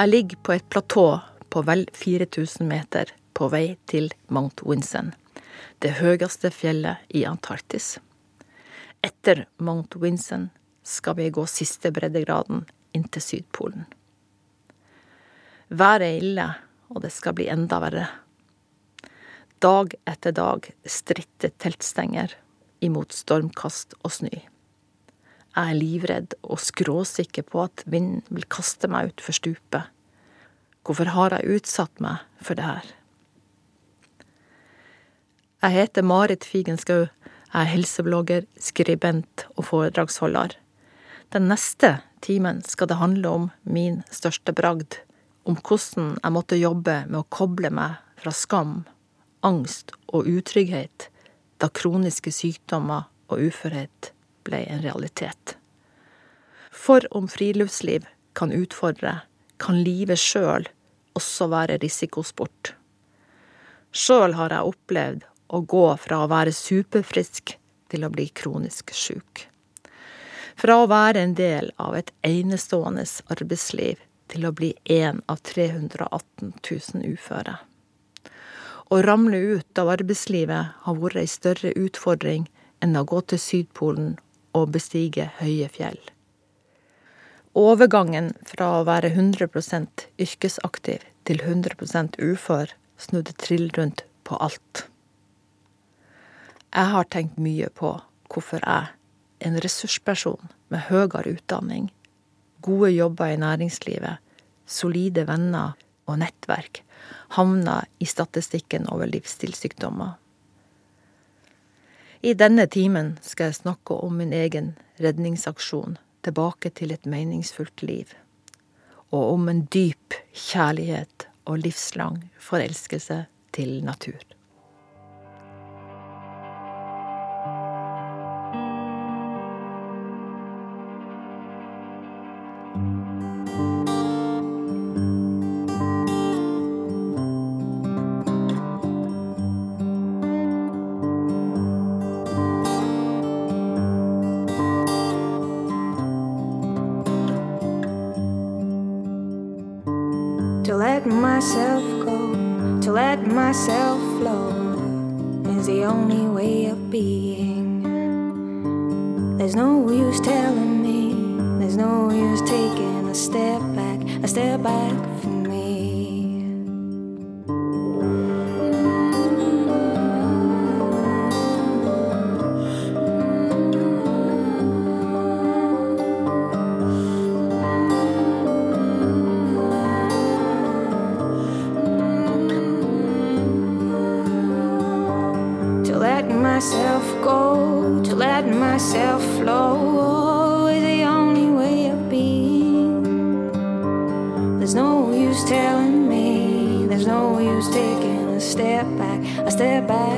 Jeg ligger på et platå på vel 4000 meter på vei til Mount Winsen, det høyeste fjellet i Antarktis. Etter Mount Winsen skal vi gå siste breddegraden inn til Sydpolen. Været er ille, og det skal bli enda verre. Dag etter dag stritter teltstenger imot stormkast og snø. Jeg er livredd og skråsikker på at vinden vil kaste meg utfor stupet. Hvorfor har jeg utsatt meg for det her? Jeg heter Marit Figenschou. Jeg er helseblogger, skribent og foredragsholder. Den neste timen skal det handle om min største bragd. Om hvordan jeg måtte jobbe med å koble meg fra skam, angst og utrygghet da kroniske sykdommer og uførhet ble en realitet. For om friluftsliv kan utfordre, kan livet sjøl også være risikosport. Sjøl har jeg opplevd å gå fra å være superfrisk til å bli kronisk sjuk. Fra å være en del av et enestående arbeidsliv til å bli én av 318 000 uføre. Å ramle ut av arbeidslivet har vært ei større utfordring enn å gå til Sydpolen og bestige høye fjell. Overgangen fra å være 100% yrkesaktiv til 100% ufør snudde trill rundt på alt. Jeg har tenkt mye på hvorfor jeg, en ressursperson med høyere utdanning, gode jobber i næringslivet, solide venner og nettverk, havna i statistikken over livsstilssykdommer. I denne timen skal jeg snakke om min egen redningsaksjon tilbake til et meningsfullt liv, og om en dyp kjærlighet og livslang forelskelse til natur. step back.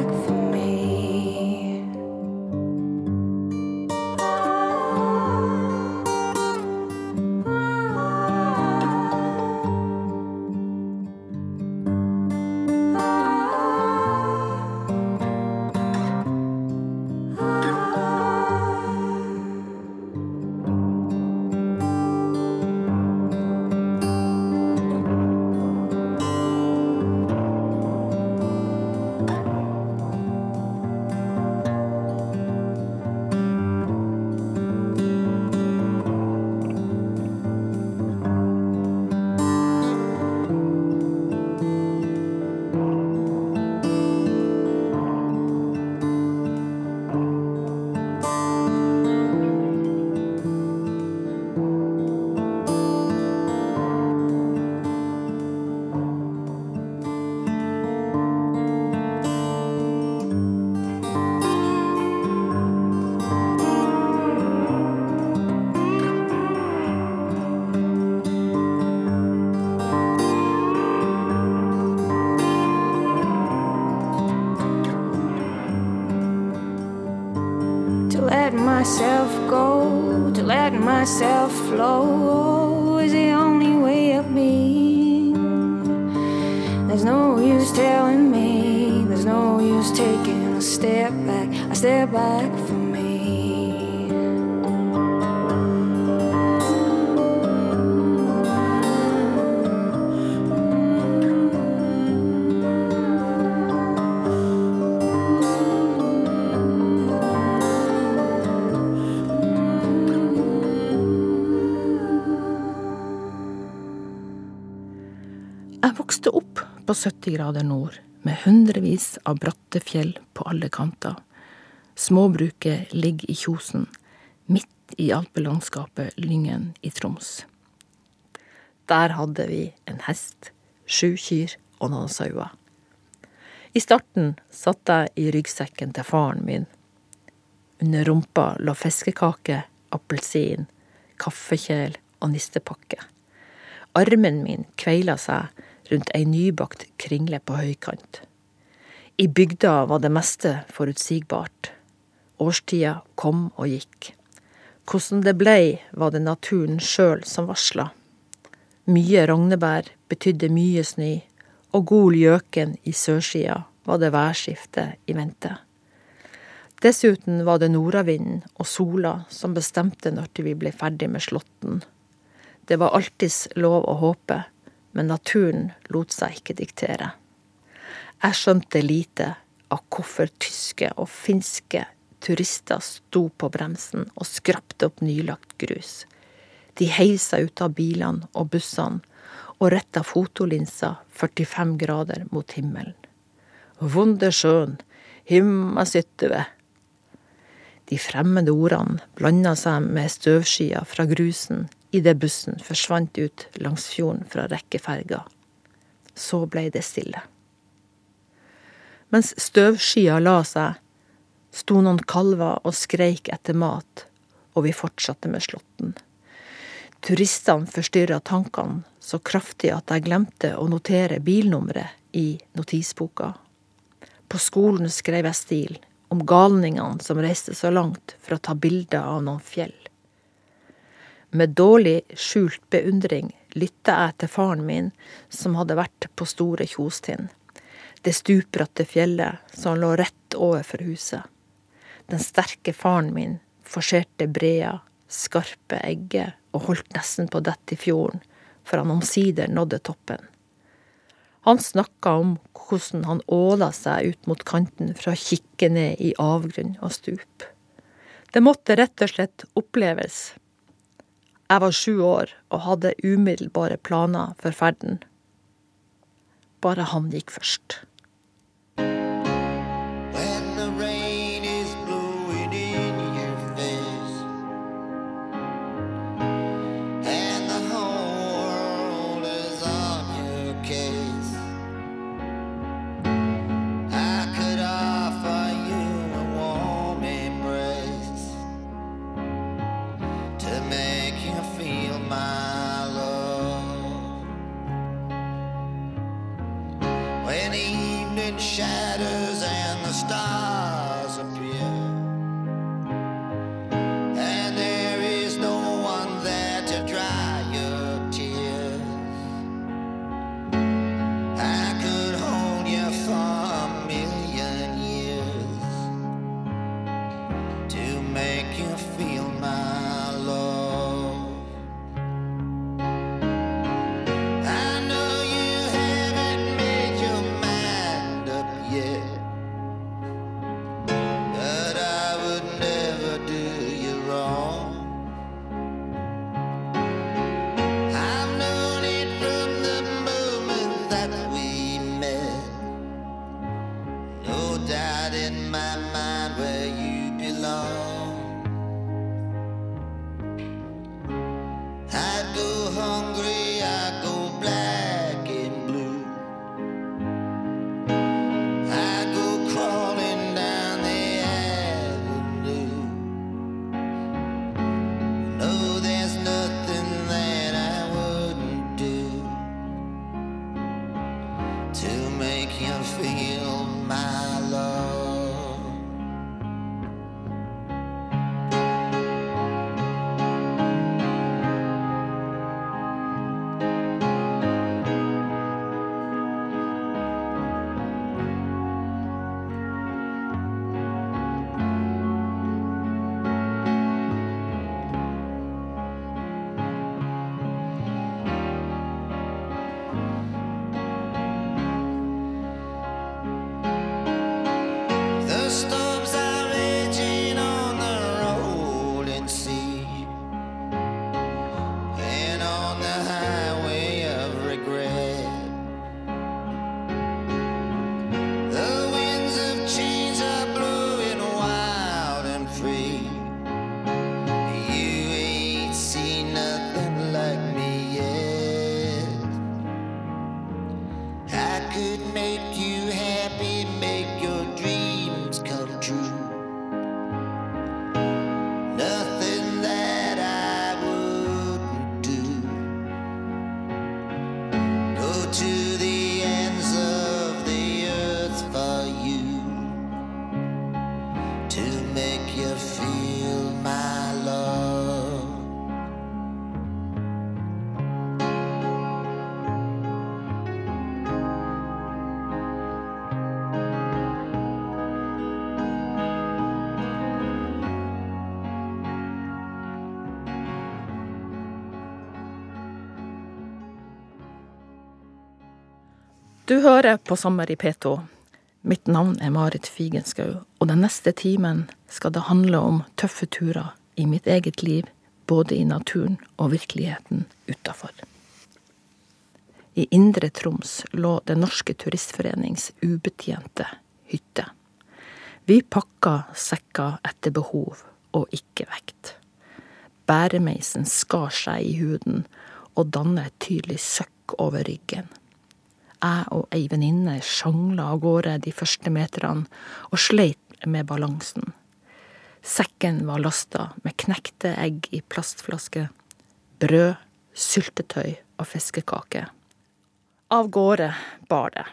På 70 grader nord, med hundrevis av bratte fjell på alle kanter. Småbruket ligger i Kjosen, midt i alpelandskapet Lyngen i Troms. Der hadde vi en hest, sju kyr og noen sauer. I starten satt jeg i ryggsekken til faren min. Under rumpa lå fiskekake, appelsin, kaffekjel og nistepakke. Armen min kveila seg rundt ei nybakt kringle på høykant. I bygda var det meste forutsigbart. Årstida kom og gikk. Hvordan det blei, var det naturen sjøl som varsla. Mye rognebær betydde mye snø, og gol gjøken i sørsida var det værskifte i vente. Dessuten var det nordavinden og sola som bestemte når vi ble ferdig med slåtten. Det var alltids lov å håpe, men naturen lot seg ikke diktere. Jeg skjønte lite av hvorfor tyske og finske turister sto på bremsen og skrapte opp nylagt grus. De heisa ut av bilene og bussene og retta fotolinsa 45 grader mot himmelen. Wunderschön, himma sytteve. De fremmede ordene blanda seg med støvskyer fra grusen idet bussen forsvant ut langs fjorden fra rekkeferga. Så blei det stille. Mens støvskya la seg, sto noen kalver og skreik etter mat, og vi fortsatte med slåtten. Turistene forstyrra tankene så kraftig at jeg glemte å notere bilnummeret i notisboka. På skolen skrev jeg stil om galningene som reiste så langt for å ta bilder av noen fjell. Med dårlig skjult beundring lytta jeg til faren min, som hadde vært på Store Tjostind, det stupbratte fjellet som lå rett overfor huset. Den sterke faren min forserte brea, skarpe egget og holdt nesten på å dette i fjorden, for han omsider nådde toppen. Han snakka om hvordan han åla seg ut mot kanten for å kikke ned i avgrunn og stup. Det måtte rett og slett oppleves jeg var sju år og hadde umiddelbare planer for ferden. Bare han gikk først. Du hører på Sommer i P2. Mitt navn er Marit Figenschou, og den neste timen skal det handle om tøffe turer i mitt eget liv, både i naturen og virkeligheten utafor. I Indre Troms lå Det Norske Turistforenings ubetjente hytte. Vi pakka sekker etter behov og ikke vekt. Bæremeisen skar seg i huden og dannet et tydelig søkk over ryggen. Jeg og ei venninne sjangla av gårde de første meterne og sleit med balansen. Sekken var lasta med knekte egg i plastflaske, brød, syltetøy og fiskekaker. Av gårde bar det.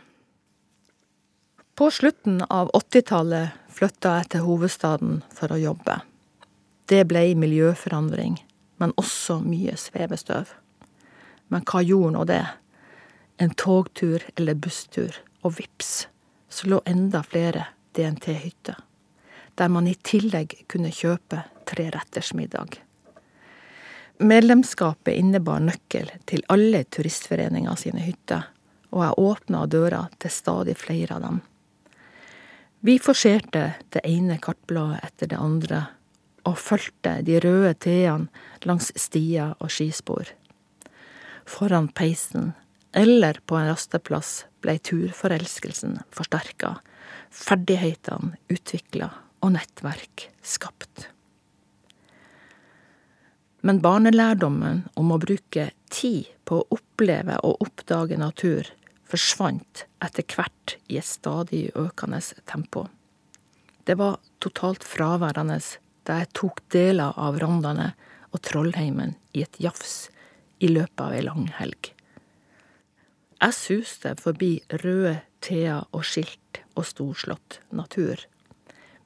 På slutten av 80-tallet flytta jeg til hovedstaden for å jobbe. Det ble miljøforandring, men også mye svevestøv. Men hva gjorde nå det? En togtur eller busstur, og vips, så lå enda flere DNT-hytter. Der man i tillegg kunne kjøpe trerettersmiddag. Medlemskapet innebar nøkkel til alle turistforeninga sine hytter, og jeg åpna døra til stadig flere av dem. Vi forserte det ene kartbladet etter det andre, og fulgte de røde T-ene langs stier og skispor. Foran peisen eller på en rasteplass blei turforelskelsen forsterka, ferdighetene utvikla og nettverk skapt. Men barnelærdommen om å bruke tid på å oppleve og oppdage natur forsvant etter hvert i et stadig økende tempo. Det var totalt fraværende da jeg tok deler av Rondane og Trollheimen i et jafs i løpet av ei lang helg. Jeg suste forbi røde T-er og skilt og storslått natur.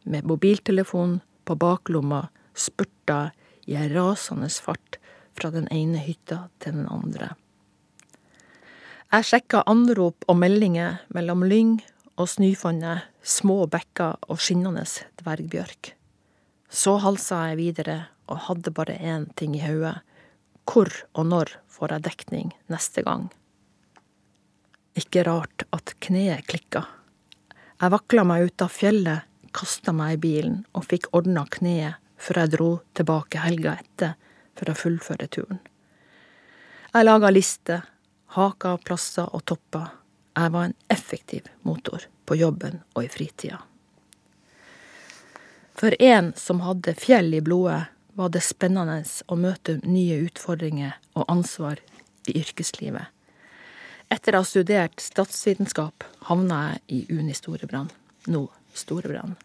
Med mobiltelefon på baklomma spurta i ei rasende fart fra den ene hytta til den andre. Jeg sjekka anrop og meldinger mellom lyng og snøfonnet, små bekker og skinnende dvergbjørk. Så halsa jeg videre og hadde bare én ting i hodet hvor og når får jeg dekning neste gang? Ikke rart at kneet klikka. Jeg vakla meg ut av fjellet, kasta meg i bilen og fikk ordna kneet før jeg dro tilbake helga etter for å fullføre turen. Jeg laga lister, haka av plasser og topper. Jeg var en effektiv motor på jobben og i fritida. For en som hadde fjell i blodet, var det spennende å møte nye utfordringer og ansvar i yrkeslivet. Etter å ha studert statsvitenskap havna jeg i Uni Storebrand, nå Storebrand,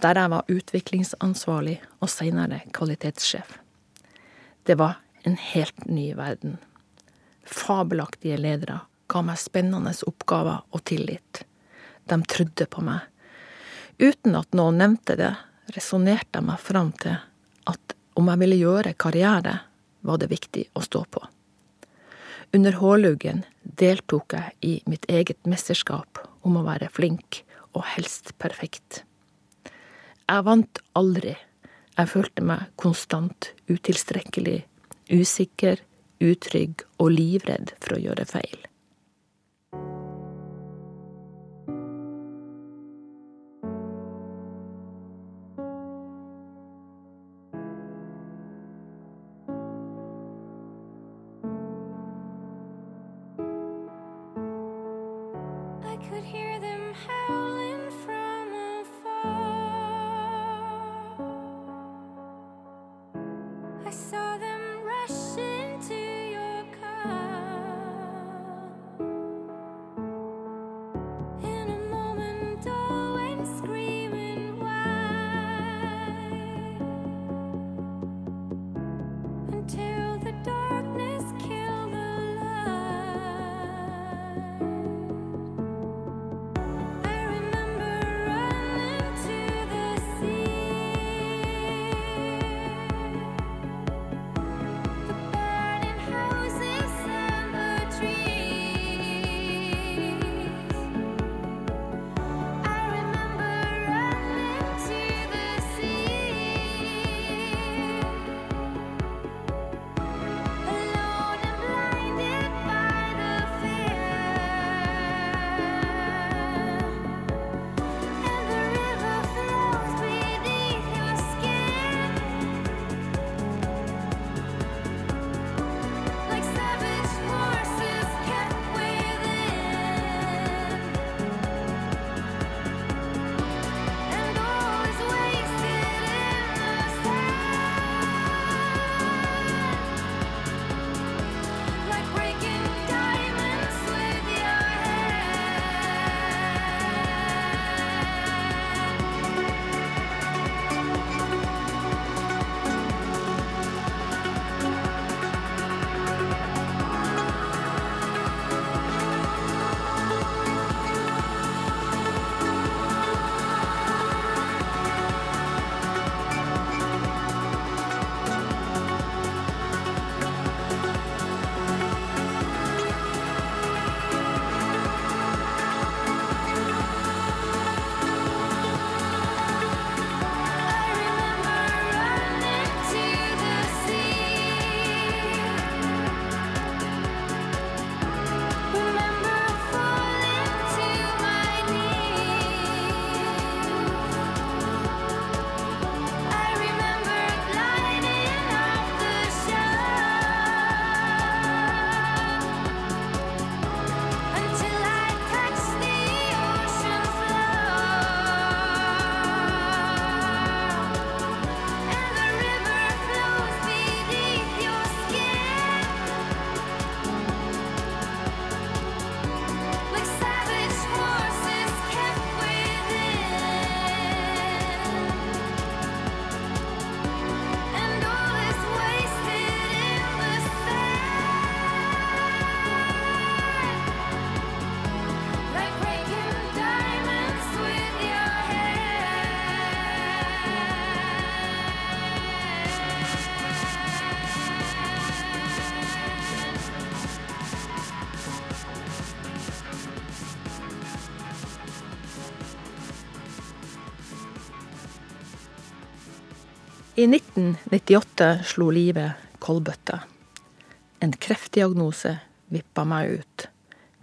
der jeg var utviklingsansvarlig og seinere kvalitetssjef. Det var en helt ny verden. Fabelaktige ledere ga meg spennende oppgaver og tillit. De trodde på meg. Uten at noen nevnte det, resonnerte jeg meg fram til at om jeg ville gjøre karriere, var det viktig å stå på. Under Hålaugen deltok jeg i mitt eget mesterskap om å være flink og helst perfekt. Jeg vant aldri. Jeg følte meg konstant utilstrekkelig, usikker, utrygg og livredd for å gjøre feil. I 1998 slo livet kolbøtte. En kreftdiagnose vippa meg ut.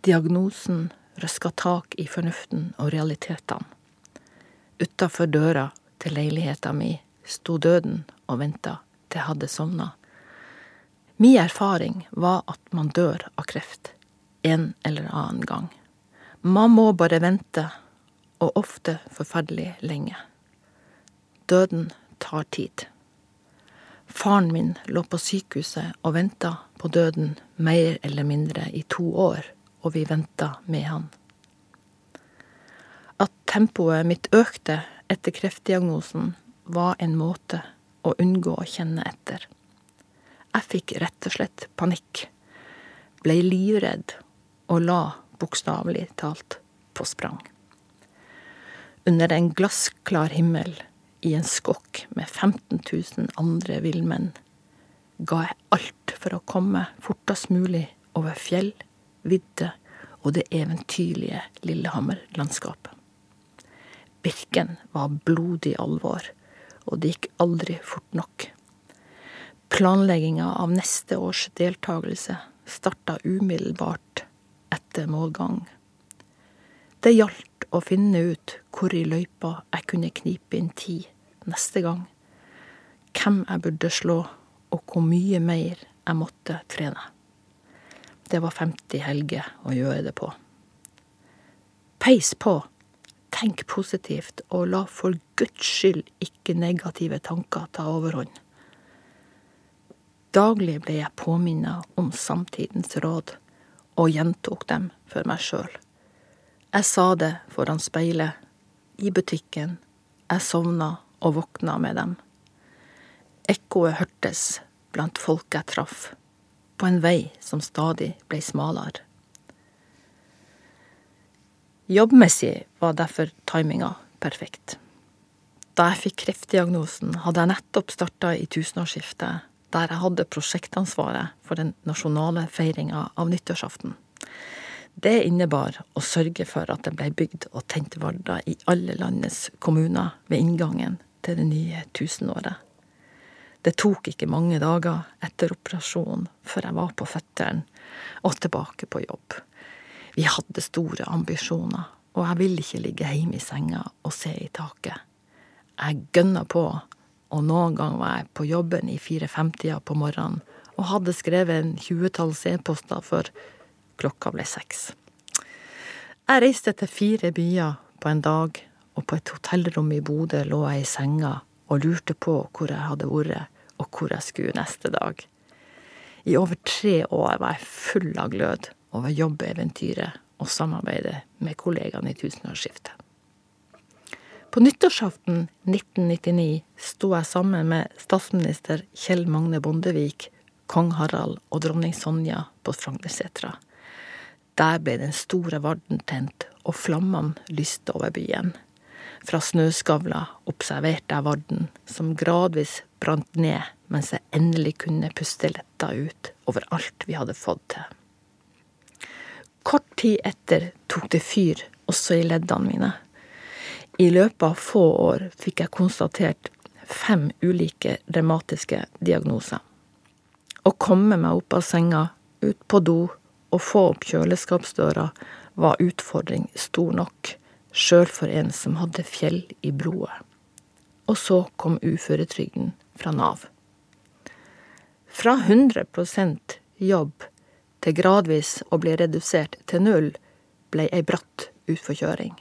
Diagnosen røska tak i fornuften og realitetene. Utafor døra til leiligheta mi sto døden og venta til jeg hadde sovna. Mi erfaring var at man dør av kreft en eller annen gang. Man må bare vente, og ofte forferdelig lenge. Døden tar tid. Faren min lå på sykehuset og venta på døden mer eller mindre i to år, og vi venta med han. At tempoet mitt økte etter kreftdiagnosen, var en måte å unngå å kjenne etter. Jeg fikk rett og slett panikk, blei livredd og la, bokstavelig talt, på sprang. Under en glassklar himmel, i en skokk med 15 000 andre villmenn, ga jeg alt for å komme fortest mulig over fjell, vidde og det eventyrlige Lillehammer-landskapet. Birken var blodig alvor, og det gikk aldri fort nok. Planlegginga av neste års deltakelse starta umiddelbart etter målgang. Det gjaldt å finne ut hvor i løypa jeg kunne knipe inn tid neste gang, hvem jeg burde slå, og hvor mye mer jeg måtte trene. Det var 50 helger å gjøre det på. Peis på! Tenk positivt, og la for guds skyld ikke negative tanker ta overhånd. Daglig ble jeg påminnet om samtidens råd, og gjentok dem for meg sjøl. Jeg sa det foran speilet, i butikken, jeg sovna og våkna med dem. Ekkoet hørtes blant folk jeg traff, på en vei som stadig ble smalere. Jobbmessig var derfor timinga perfekt. Da jeg fikk kreftdiagnosen, hadde jeg nettopp starta i tusenårsskiftet, der jeg hadde prosjektansvaret for den nasjonale feiringa av nyttårsaften. Det innebar å sørge for at det ble bygd og tent varder i alle landets kommuner ved inngangen til det nye tusenåret. Det tok ikke mange dager etter operasjonen før jeg var på føttene og tilbake på jobb. Vi hadde store ambisjoner, og jeg ville ikke ligge hjemme i senga og se i taket. Jeg gønna på, og noen gang var jeg på jobben i fire-fem-tida på morgenen og hadde skrevet en tjuetalls e-poster før klokka ble seks. Jeg reiste til fire byer på en dag, og på et hotellrom i Bodø lå jeg i senga og lurte på hvor jeg hadde vært, og hvor jeg skulle neste dag. I over tre år var jeg full av glød over jobbeventyret og samarbeidet med kollegaene i tusenårsskiftet. På nyttårsaften 1999 sto jeg sammen med statsminister Kjell Magne Bondevik, kong Harald og dronning Sonja på Frognersetra. Der ble den store varden tent, og flammene lyste over byen. Fra snøskavla observerte jeg Varden, som gradvis brant ned, mens jeg endelig kunne puste letta ut over alt vi hadde fått til. Kort tid etter tok det fyr også i leddene mine. I løpet av få år fikk jeg konstatert fem ulike revmatiske diagnoser. Å komme meg opp av senga, ut på do og få opp kjøleskapsdøra var utfordring stor nok sjøl for en som hadde fjell i blodet. Og så kom uføretrygden fra Nav. Fra 100% jobb til gradvis å bli redusert til null, ble ei bratt utforkjøring.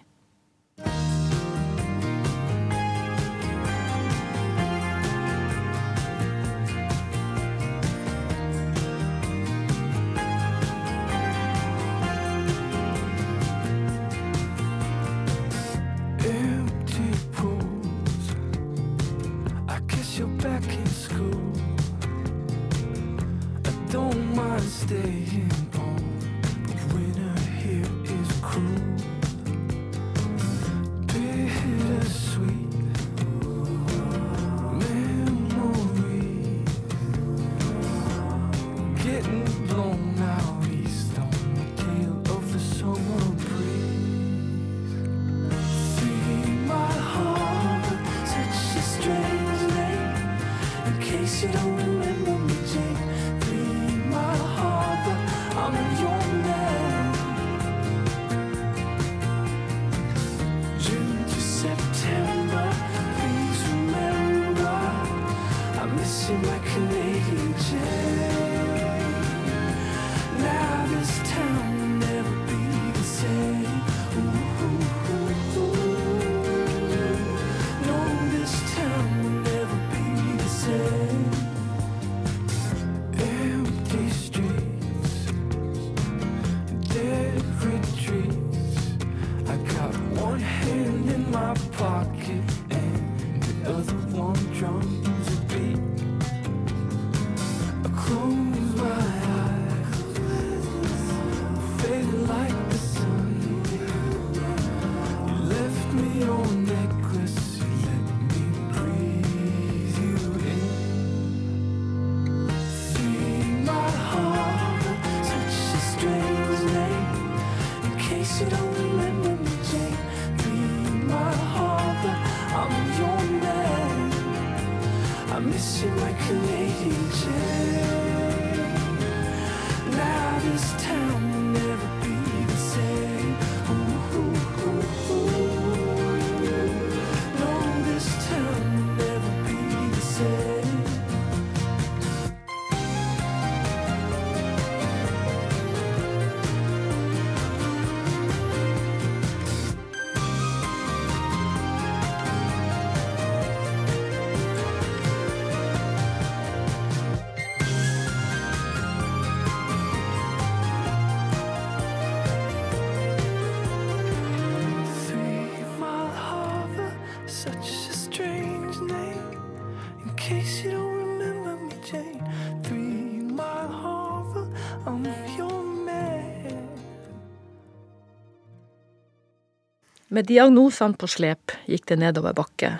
Med diagnosene på slep gikk det nedover bakke.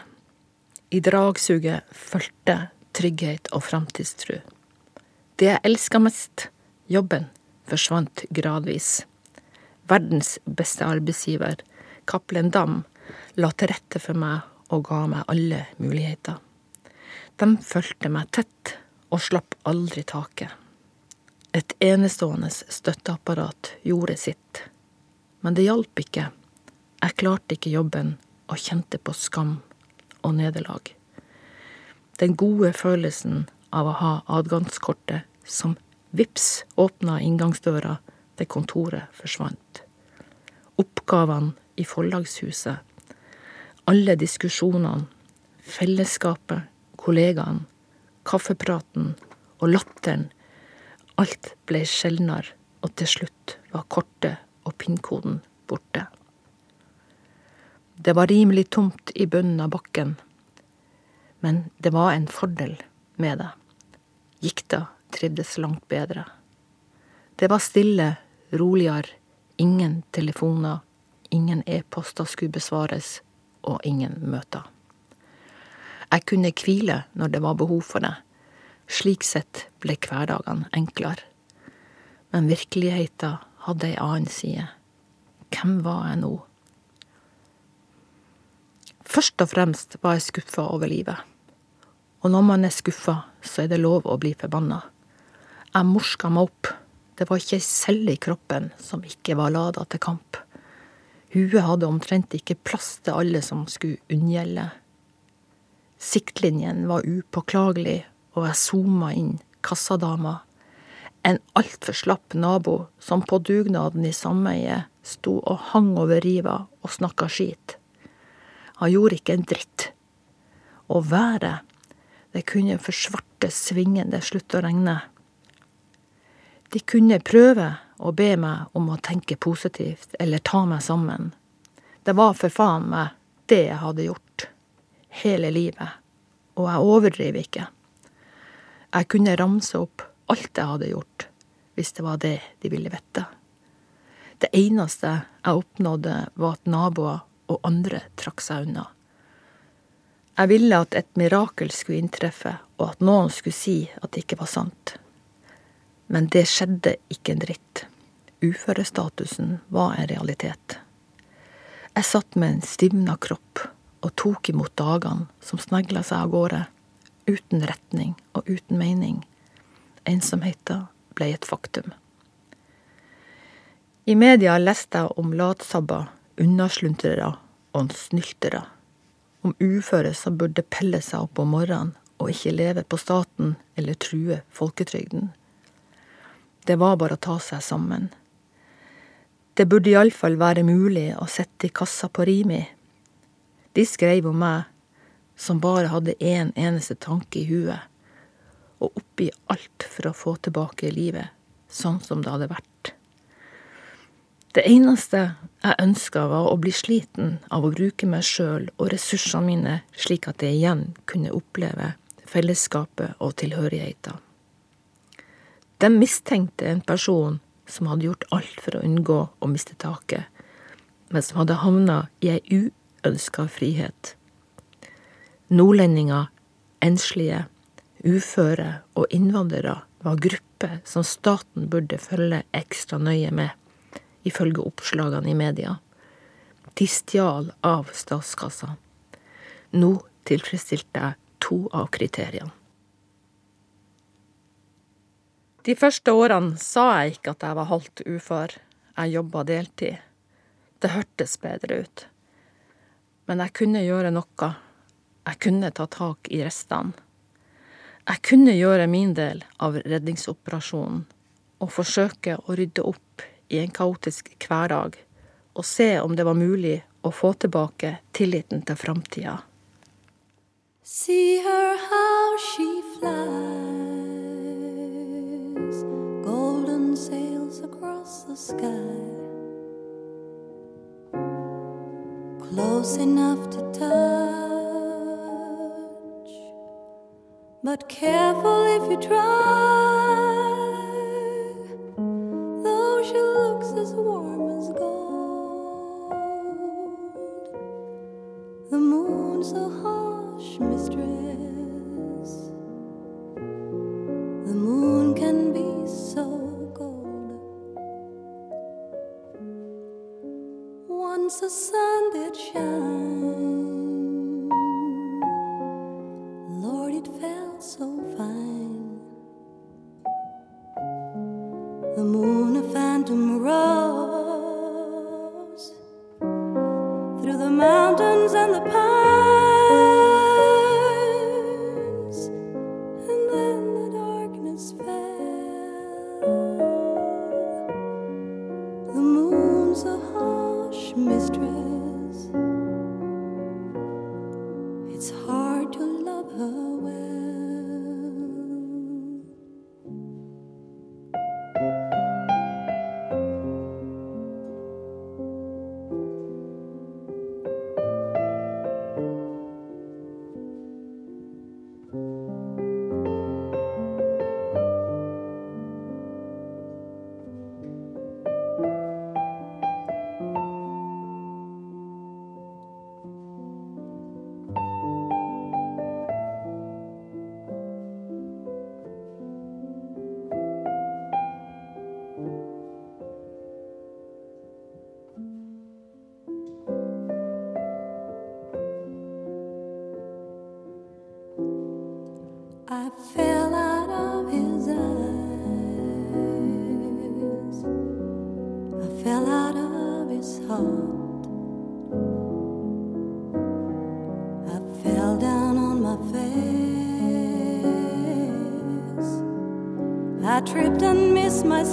I dragsuget fulgte trygghet og framtidstru. Det jeg elska mest, jobben, forsvant gradvis. Verdens beste arbeidsgiver, Cappelen Dam, la til rette for meg og ga meg alle muligheter. De fulgte meg tett og slapp aldri taket. Et enestående støtteapparat gjorde sitt. Men det hjalp ikke. Jeg klarte ikke jobben og kjente på skam og nederlag. Den gode følelsen av å ha adgangskortet som vips åpna inngangsdøra til kontoret forsvant. Oppgavene i forlagshuset, alle diskusjonene, fellesskapet, kollegaene, kaffepraten og latteren, alt ble sjeldnere, og til slutt var kortet og pinnkoden borte. Det var rimelig tomt i bunnen av bakken, men det var en fordel med det. Gikta trivdes langt bedre. Det var stille, roligere, ingen telefoner, ingen e-poster skulle besvares, og ingen møter. Jeg kunne hvile når det var behov for det. Slik sett ble hverdagene enklere. Men virkeligheten hadde ei annen side. Hvem var jeg nå? Først og fremst var jeg skuffa over livet. Og når man er skuffa, så er det lov å bli forbanna. Jeg morska meg opp. Det var ikke ei celle i kroppen som ikke var lada til kamp. Huet hadde omtrent ikke plass til alle som skulle unngjelde. Siktlinjen var upåklagelig, og jeg zooma inn kassadama. En altfor slapp nabo som på dugnaden i sameiet sto og hang over riva og snakka skit. Han gjorde ikke en dritt. Og været, det kunne forsvarte svingende slutte å regne. De kunne prøve å be meg om å tenke positivt eller ta meg sammen. Det var for faen meg det jeg hadde gjort. Hele livet. Og jeg overdriver ikke. Jeg kunne ramse opp alt jeg hadde gjort, hvis det var det de ville vite. Det eneste jeg oppnådde, var at naboer og andre trakk seg unna. Jeg ville at et mirakel skulle inntreffe, og at noen skulle si at det ikke var sant. Men det skjedde ikke en dritt. Uførestatusen var en realitet. Jeg satt med en stivna kropp og tok imot dagene som snegla seg av gårde, uten retning og uten mening. Ensomheten ble et faktum. I media leste jeg om latsabber, unnasluntrere og snyltere. Om uføre som burde pelle seg opp om morgenen og ikke leve på staten eller true folketrygden. Det var bare å ta seg sammen. Det burde iallfall være mulig å sette i kassa på Rimi. De skrev om meg, som bare hadde én en eneste tanke i huet, og oppi alt for å få tilbake livet sånn som det hadde vært. Det eneste jeg ønska, var å bli sliten av å bruke meg sjøl og ressursene mine slik at jeg igjen kunne oppleve fellesskapet og tilhørigheten. De mistenkte en person som hadde gjort alt for å unngå å miste taket, men som hadde havna i ei uønska frihet. Nordlendinger, enslige, uføre og innvandrere var grupper som staten burde følge ekstra nøye med, ifølge oppslagene i media. De stjal av statskassa. Nå tilfredsstilte jeg to av kriteriene. De første årene sa jeg ikke at jeg var halvt ufør. Jeg jobba deltid. Det hørtes bedre ut. Men jeg kunne gjøre noe. Jeg kunne ta tak i restene. Jeg kunne gjøre min del av redningsoperasjonen og forsøke å rydde opp i en kaotisk hverdag og se om det var mulig å få tilbake tilliten til framtida. See her how she flies, close enough to touch, but careful if you try. A harsh mistress. The moon can be so cold. Once the sun did shine,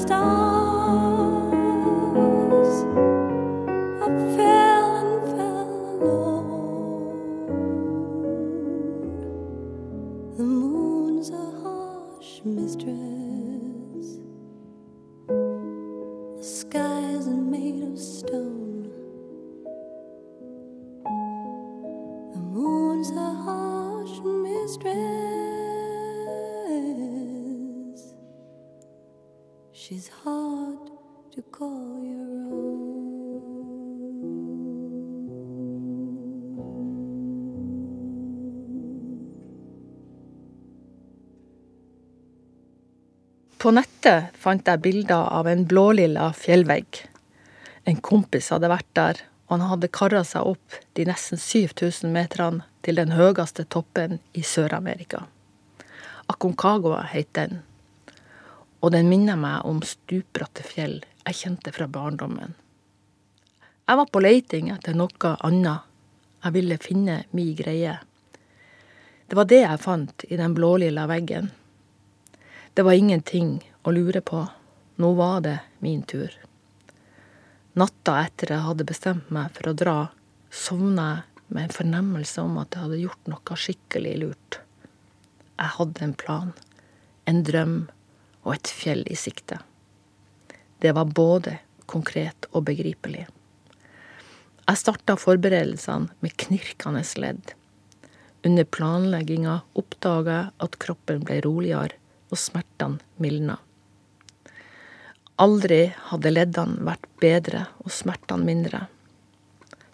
stars. På nettet fant jeg bilder av en blålilla fjellvegg. En kompis hadde vært der, og han hadde kara seg opp de nesten 7000 meterne til den høyeste toppen i Sør-Amerika. Aconcagua heter den, og den minner meg om stupbratte fjell jeg kjente fra barndommen. Jeg var på leiting etter noe annet. Jeg ville finne mi greie. Det var det jeg fant i den blålilla veggen. Det var ingenting å lure på. Nå var det min tur. Natta etter jeg hadde bestemt meg for å dra, sovna jeg med en fornemmelse om at jeg hadde gjort noe skikkelig lurt. Jeg hadde en plan, en drøm og et fjell i sikte. Det var både konkret og begripelig. Jeg starta forberedelsene med knirkende ledd. Under planlegginga oppdaga jeg at kroppen ble roligere og smertene mildna. Aldri hadde leddene vært bedre og smertene mindre.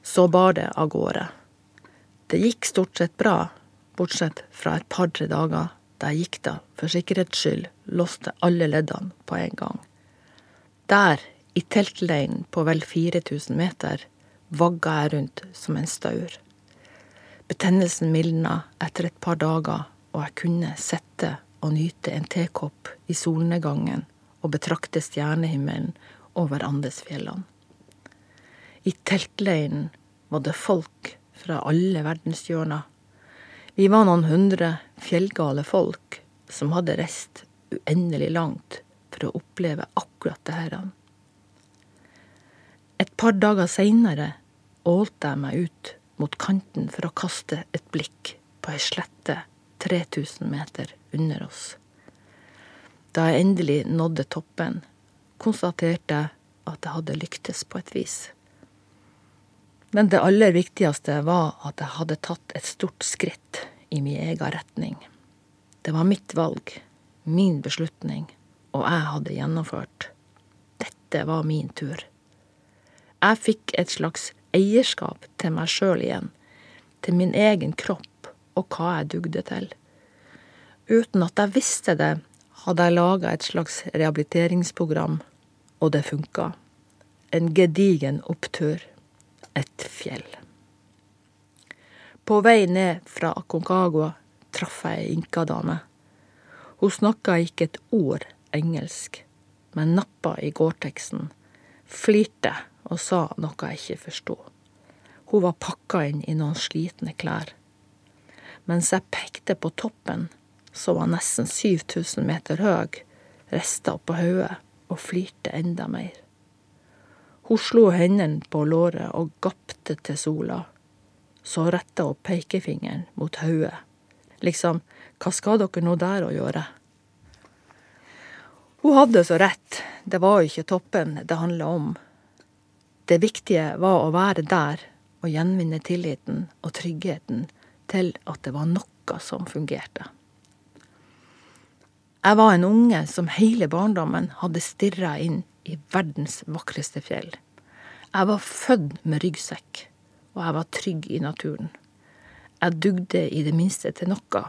Så bar det av gårde. Det gikk stort sett bra, bortsett fra et par-tre dager der jeg gikk da for sikkerhets skyld låste alle leddene på en gang. Der, i teltleiren på vel 4000 meter, vagga jeg rundt som en staur. Betennelsen mildna etter et par dager, og jeg kunne sitte og nyte en tekopp i solnedgangen og betrakte stjernehimmelen over Andesfjellene. I teltleiren var det folk fra alle verdenshjørner. Vi var noen hundre fjellgale folk som hadde reist uendelig langt for å oppleve akkurat det her. Et par dager seinere ålte jeg meg ut mot kanten for å kaste et blikk på ei slette 3000 meter under oss. Da jeg endelig nådde toppen, konstaterte jeg at jeg hadde lyktes på et vis. Men det aller viktigste var at jeg hadde tatt et stort skritt i min egen retning. Det var mitt valg, min beslutning, og jeg hadde gjennomført. Dette var min tur. Jeg fikk et slags eierskap til meg sjøl igjen, til min egen kropp og hva jeg dugde til. Uten at jeg visste det, hadde jeg laga et slags rehabiliteringsprogram, og det funka. En gedigen opptur. Et fjell. På vei ned fra Aconcagua traff jeg ei inkadame. Hun snakka ikke et ord engelsk, men nappa i Gore-Texen, flirte og sa noe jeg ikke forsto. Hun var pakka inn i noen slitne klær. Mens jeg pekte på toppen, som var nesten 7000 meter høy, rista på hodet og flirte enda mer. Hun slo hendene på låret og gapte til sola. Så retta hun pekefingeren mot hodet. Liksom, hva skal dere nå der å gjøre? Hun hadde så rett, det var ikke toppen det handla om. Det viktige var å være der og gjenvinne tilliten og tryggheten til at det var noe som fungerte. Jeg var en unge som hele barndommen hadde stirra inn i verdens vakreste fjell. Jeg var født med ryggsekk, og jeg var trygg i naturen. Jeg dugde i det minste til noe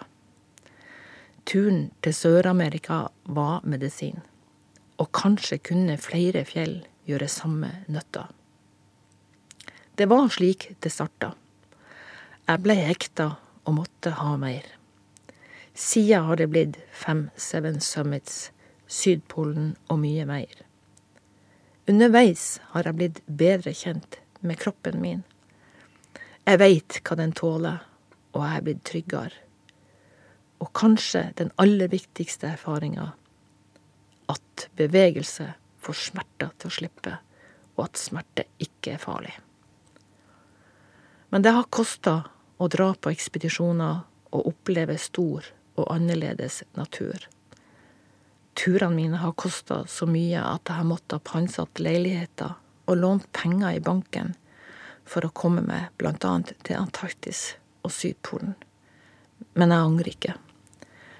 Turen til Sør-Amerika var medisin, og kanskje kunne flere fjell gjøre samme nytta. Det var slik det starta. Jeg ble hekta og måtte ha mer. Siden har det blitt fem Seven Summits, Sydpolen og mye mer. Underveis har jeg blitt bedre kjent med kroppen min. Jeg veit hva den tåler, og jeg er blitt tryggere. Og kanskje den aller viktigste erfaringa at bevegelse får smerter til å slippe, og at smerte ikke er farlig. Men det har kosta å dra på ekspedisjoner og oppleve stor og annerledes natur. Turene mine har kosta så mye at jeg har måttet pantsatt leiligheter og lånt penger i banken for å komme meg annet til Antarktis og Sydpolen. Men jeg angrer ikke.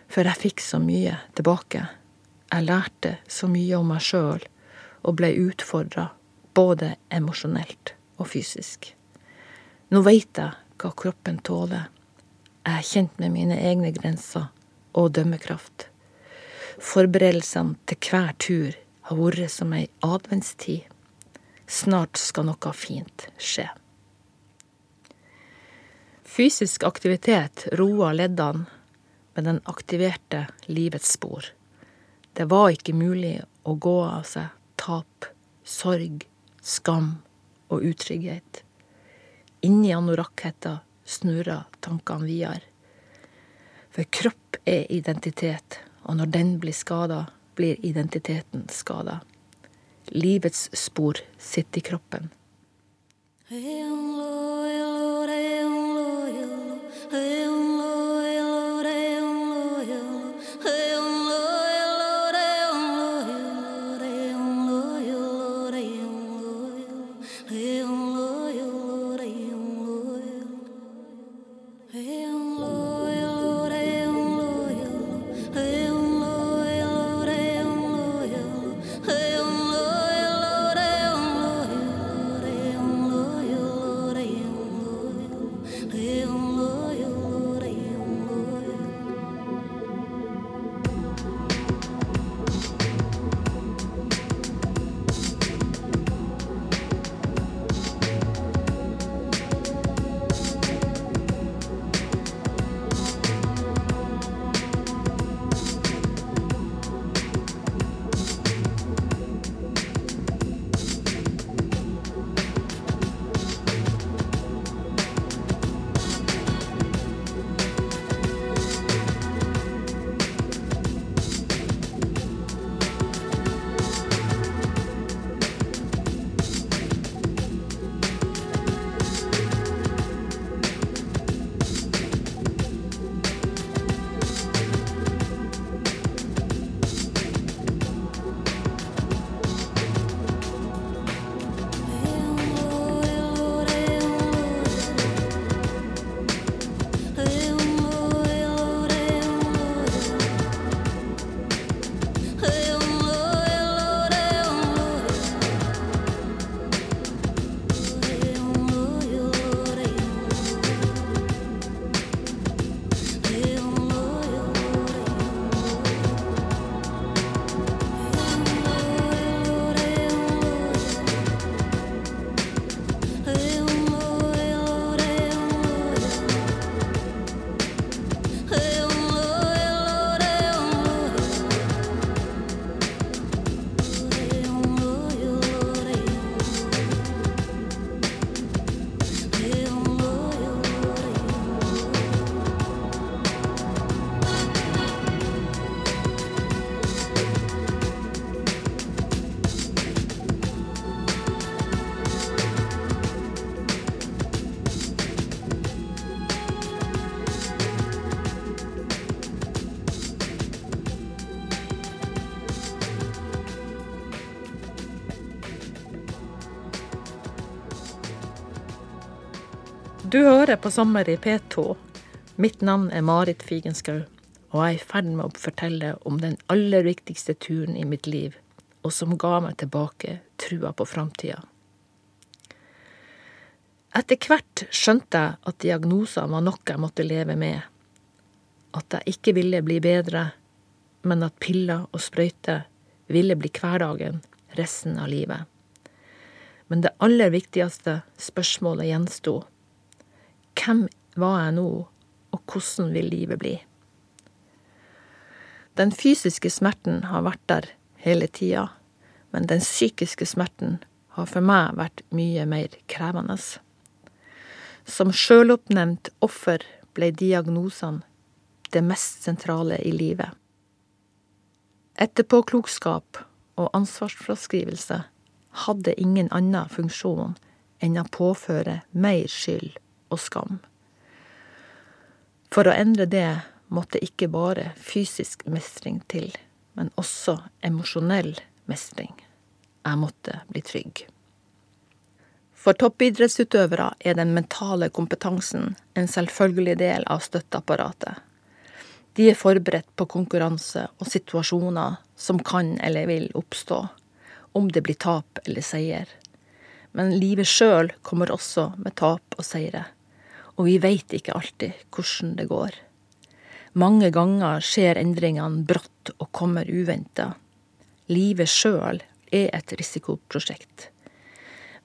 For jeg fikk så mye tilbake. Jeg lærte så mye om meg sjøl og ble utfordra både emosjonelt og fysisk. Nå veit jeg hva kroppen tåler. Jeg er kjent med mine egne grenser og dømmekraft. Forberedelsene til hver tur har vært som ei adventstid. Snart skal noe fint skje. Fysisk aktivitet roer leddene med den aktiverte livets spor. Det var ikke mulig å gå av seg tap, sorg, skam og utrygghet. Inni anorakkhetta snurra tankene videre. For kropp er identitet, og når den blir skada, blir identiteten skada. Livets spor sitter i kroppen. Du hører på Sommer i P2. Mitt navn er Marit Figenschou, og jeg er i ferd med å fortelle om den aller viktigste turen i mitt liv, og som ga meg tilbake trua på framtida. Etter hvert skjønte jeg at diagnoser var noe jeg måtte leve med. At jeg ikke ville bli bedre, men at piller og sprøyter ville bli hverdagen resten av livet. Men det aller viktigste spørsmålet gjensto hvem var jeg nå, og hvordan vil livet bli? Den fysiske smerten har vært der hele tida, men den psykiske smerten har for meg vært mye mer krevende. Som sjøloppnevnt offer ble diagnosene det mest sentrale i livet. Etterpåklokskap og ansvarsfraskrivelse hadde ingen annen funksjon enn å påføre mer skyld og skam. For å endre det måtte ikke bare fysisk mestring til, men også emosjonell mestring. Jeg måtte bli trygg. For toppidrettsutøvere er den mentale kompetansen en selvfølgelig del av støtteapparatet. De er forberedt på konkurranse og situasjoner som kan eller vil oppstå, om det blir tap eller seier. Men livet sjøl kommer også med tap og seire og vi veit ikke alltid hvordan det går. Mange ganger skjer endringene brått og kommer uventa. Livet sjøl er et risikoprosjekt.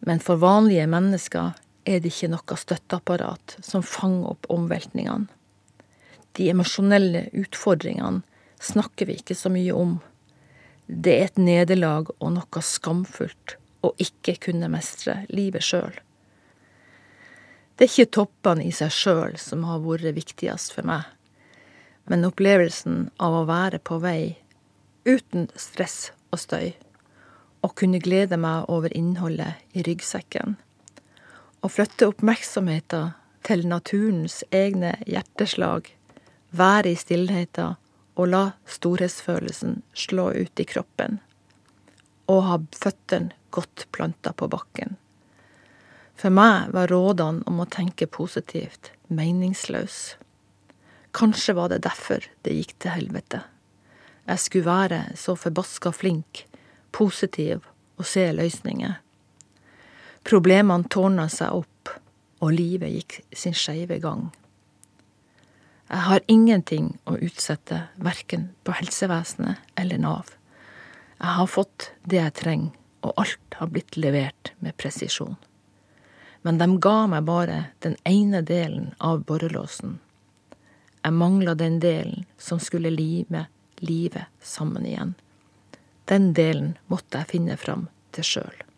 Men for vanlige mennesker er det ikke noe støtteapparat som fanger opp omveltningene. De emosjonelle utfordringene snakker vi ikke så mye om. Det er et nederlag og noe skamfullt å ikke kunne mestre livet sjøl. Det er ikke toppene i seg sjøl som har vært viktigst for meg, men opplevelsen av å være på vei uten stress og støy, og kunne glede meg over innholdet i ryggsekken, og flytte oppmerksomheten til naturens egne hjerteslag, være i stillheten og la storhetsfølelsen slå ut i kroppen, og ha føttene godt planta på bakken. For meg var rådene om å tenke positivt meningsløs. Kanskje var det derfor det gikk til helvete. Jeg skulle være så forbaska flink, positiv og se løsninger. Problemene tårna seg opp, og livet gikk sin skeive gang. Jeg har ingenting å utsette, verken på helsevesenet eller Nav. Jeg har fått det jeg trenger, og alt har blitt levert med presisjon men de ga meg bare den ene delen av borrelåsen. Jeg mangla den delen som skulle lime livet sammen igjen. Den delen måtte jeg finne fram til sjøl.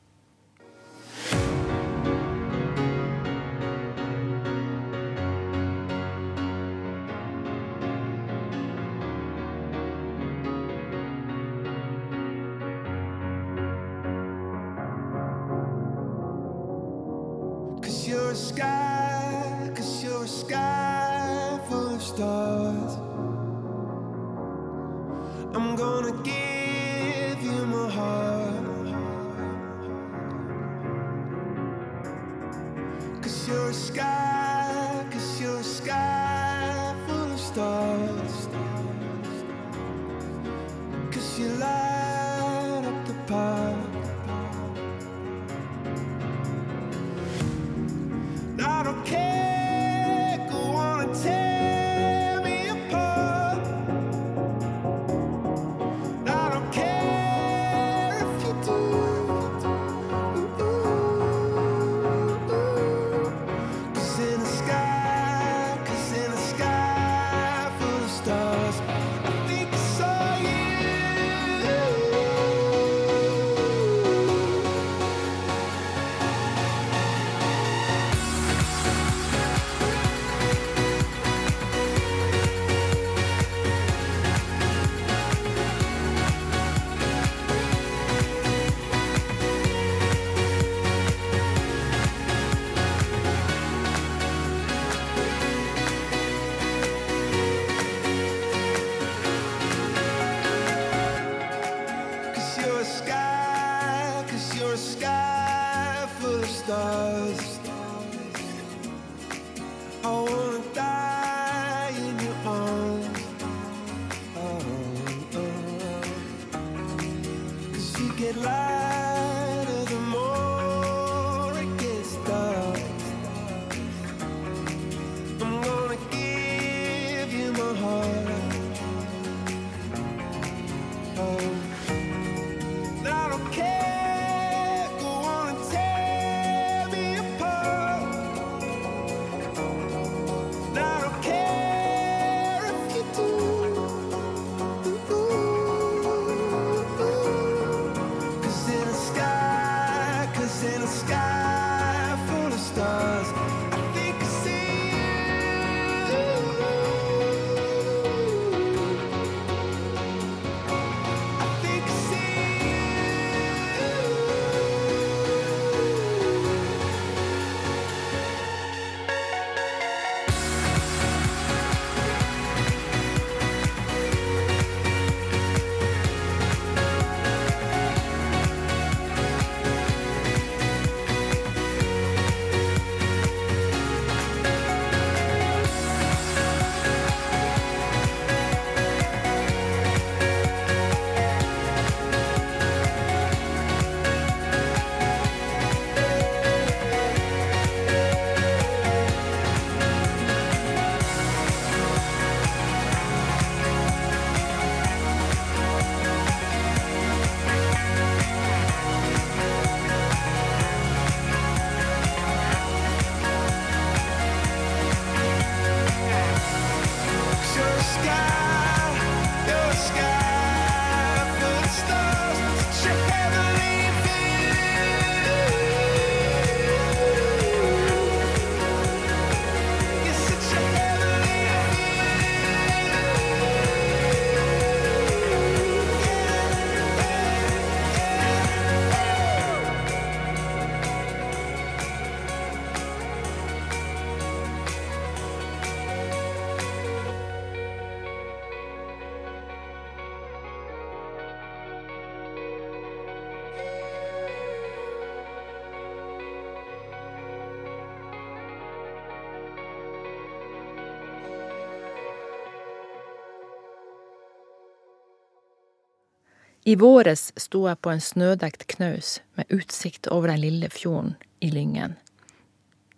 I våres sto jeg på en snødekt knaus med utsikt over den lille fjorden i Lyngen.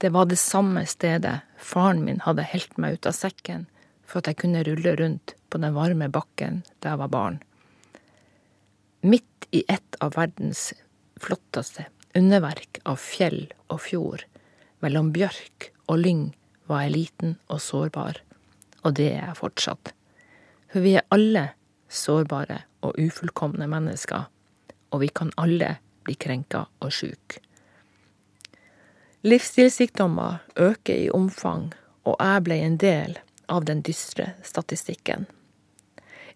Det var det samme stedet faren min hadde helt meg ut av sekken for at jeg kunne rulle rundt på den varme bakken da jeg var barn. Midt i et av verdens flotteste underverk av fjell og fjord, mellom bjørk og lyng, var jeg liten og sårbar, og det er jeg fortsatt. For vi er alle sårbare og ufullkomne mennesker, og vi kan alle bli krenka og sjuke. Livsstilssykdommer øker i omfang, og jeg ble en del av den dystre statistikken.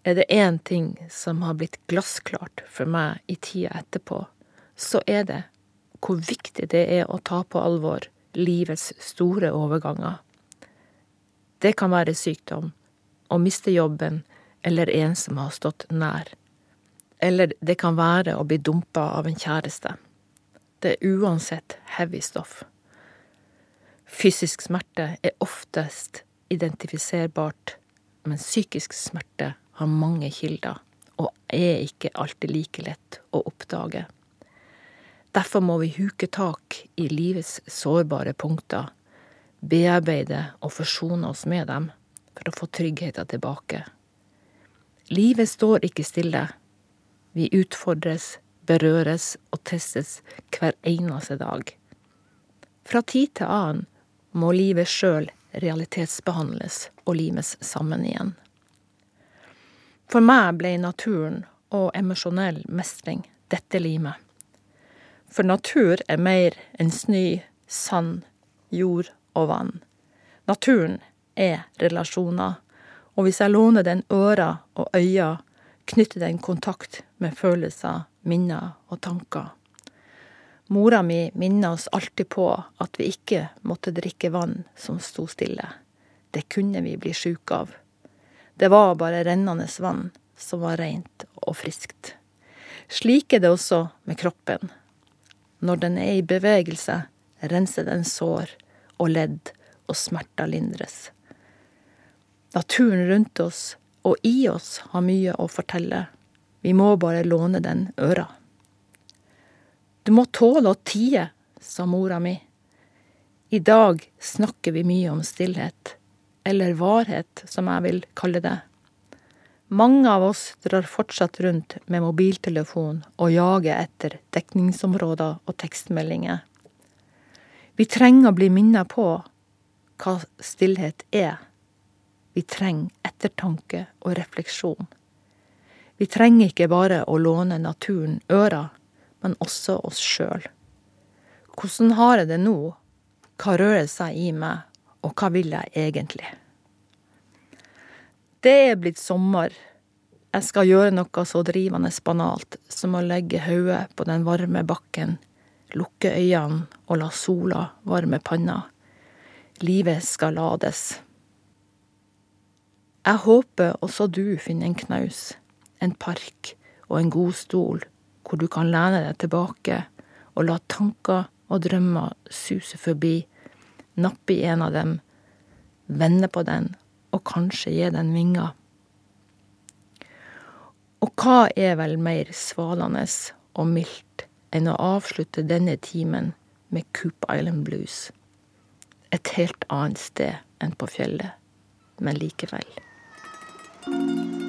Er det én ting som har blitt glassklart for meg i tida etterpå, så er det hvor viktig det er å ta på alvor livets store overganger. Det kan være sykdom, å miste jobben eller en som har stått nær. Eller det kan være å bli dumpa av en kjæreste. Det er uansett heavy stoff. Fysisk smerte er oftest identifiserbart, men psykisk smerte har mange kilder og er ikke alltid like lett å oppdage. Derfor må vi huke tak i livets sårbare punkter, bearbeide og forsone oss med dem for å få tryggheten tilbake. Livet står ikke stille. Vi utfordres, berøres og testes hver eneste dag. Fra tid til annen må livet sjøl realitetsbehandles og limes sammen igjen. For meg ble naturen og emosjonell mestring dette limet. For natur er mer enn snø, sand, jord og vann. Naturen er relasjoner og hvis jeg låner den øra og øya, knytter den kontakt med følelser, minner og tanker. Mora mi minner oss alltid på at vi ikke måtte drikke vann som sto stille. Det kunne vi bli sjuke av. Det var bare rennende vann som var rent og friskt. Slik er det også med kroppen. Når den er i bevegelse, renser den sår og ledd, og smerter lindres. Naturen rundt oss og i oss har mye å fortelle. Vi må bare låne den øra. Du må tåle å tie, sa mora mi. I dag snakker vi mye om stillhet, eller varhet, som jeg vil kalle det. Mange av oss drar fortsatt rundt med mobiltelefon og jager etter dekningsområder og tekstmeldinger. Vi trenger å bli minnet på hva stillhet er. Vi trenger ettertanke og refleksjon. Vi trenger ikke bare å låne naturen øra, men også oss sjøl. Hvordan har jeg det nå? Hva rører seg i meg, og hva vil jeg egentlig? Det er blitt sommer. Jeg skal gjøre noe så drivende banalt som å legge hodet på den varme bakken, lukke øynene og la sola varme panna. Livet skal lades. Jeg håper også du finner en knaus, en park og en god stol hvor du kan lene deg tilbake og la tanker og drømmer suse forbi, nappe i en av dem, vende på den og kanskje gi den vinger. Og hva er vel mer svalende og mildt enn å avslutte denne timen med Coop Island Blues? Et helt annet sted enn på fjellet, men likevel. Thank you.